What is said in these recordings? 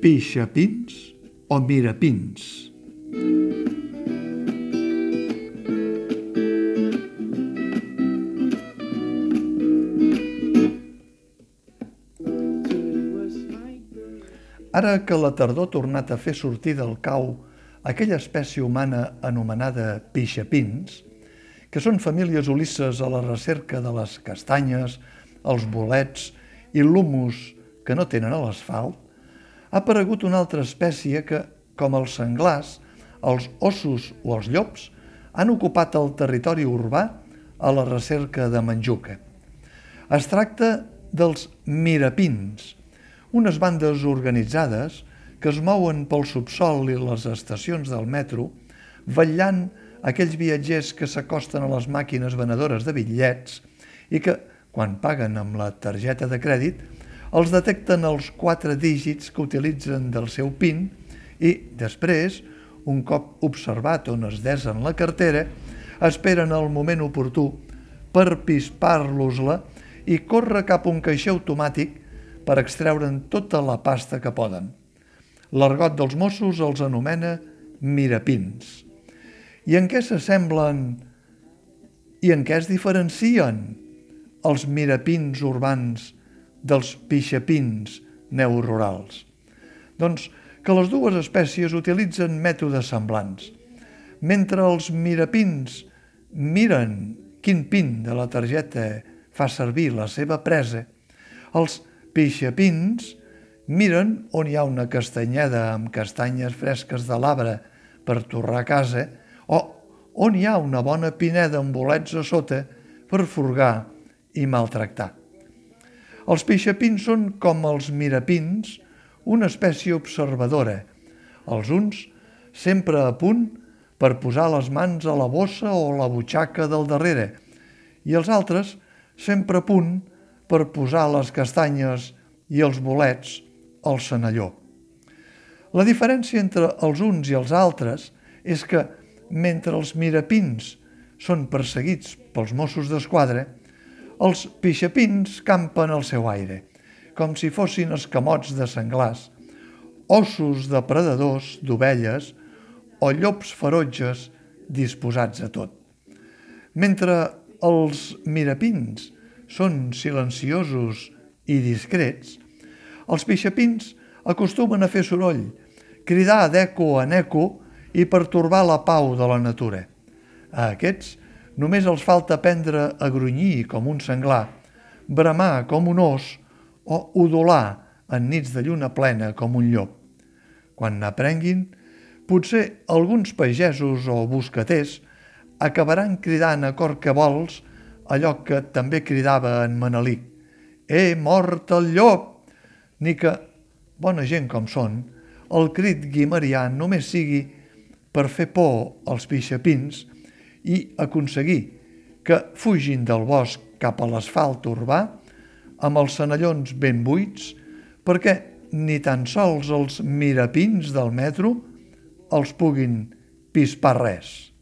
pixapins o mirapins. Ara que la tardor ha tornat a fer sortir del cau aquella espècie humana anomenada pixapins, que són famílies ulisses a la recerca de les castanyes, els bolets i l'humus que no tenen a l'asfalt, ha aparegut una altra espècie que, com els senglars, els ossos o els llops, han ocupat el territori urbà a la recerca de menjuca. Es tracta dels mirapins, unes bandes organitzades que es mouen pel subsol i les estacions del metro, vetllant aquells viatgers que s'acosten a les màquines venedores de bitllets i que, quan paguen amb la targeta de crèdit, els detecten els quatre dígits que utilitzen del seu PIN i, després, un cop observat on es desen la cartera, esperen el moment oportú per pispar-los-la i córrer cap a un caixer automàtic per extreure'n tota la pasta que poden. L'argot dels Mossos els anomena mirapins. I en què s'assemblen i en què es diferencien els mirapins urbans dels pixapins neururals? Doncs que les dues espècies utilitzen mètodes semblants. Mentre els mirapins miren quin pin de la targeta fa servir la seva presa, els pixapins miren on hi ha una castanyeda amb castanyes fresques de l'arbre per torrar a casa o on hi ha una bona pineda amb bolets a sota per furgar i maltractar. Els pixapins són com els mirapins, una espècie observadora, els uns sempre a punt per posar les mans a la bossa o la butxaca del darrere i els altres sempre a punt per posar les castanyes i els bolets al senalló. La diferència entre els uns i els altres és que, mentre els mirapins són perseguits pels Mossos d'Esquadra, els pixapins campen al seu aire, com si fossin escamots de senglars, ossos de predadors d'ovelles o llops ferotges disposats a tot. Mentre els mirapins són silenciosos i discrets, els pixapins acostumen a fer soroll, cridar d'eco en eco i pertorbar la pau de la natura. A aquests només els falta aprendre a grunyir com un senglar, bramar com un os o udolar en nits de lluna plena com un llop. Quan n'aprenguin, potser alguns pagesos o boscaters acabaran cridant a cor que vols allò que també cridava en Manelic. He mort el llop! Ni que, bona gent com són, el crit guimarià només sigui per fer por als pixapins i aconseguir que fugin del bosc cap a l'asfalt urbà amb els senallons ben buits perquè ni tan sols els mirapins del metro els puguin pispar res.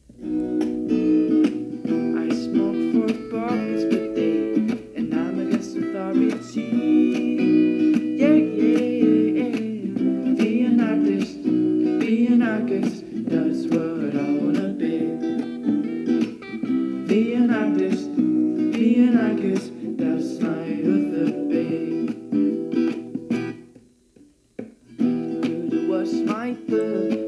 Being Be an honest, that's my other thing. My.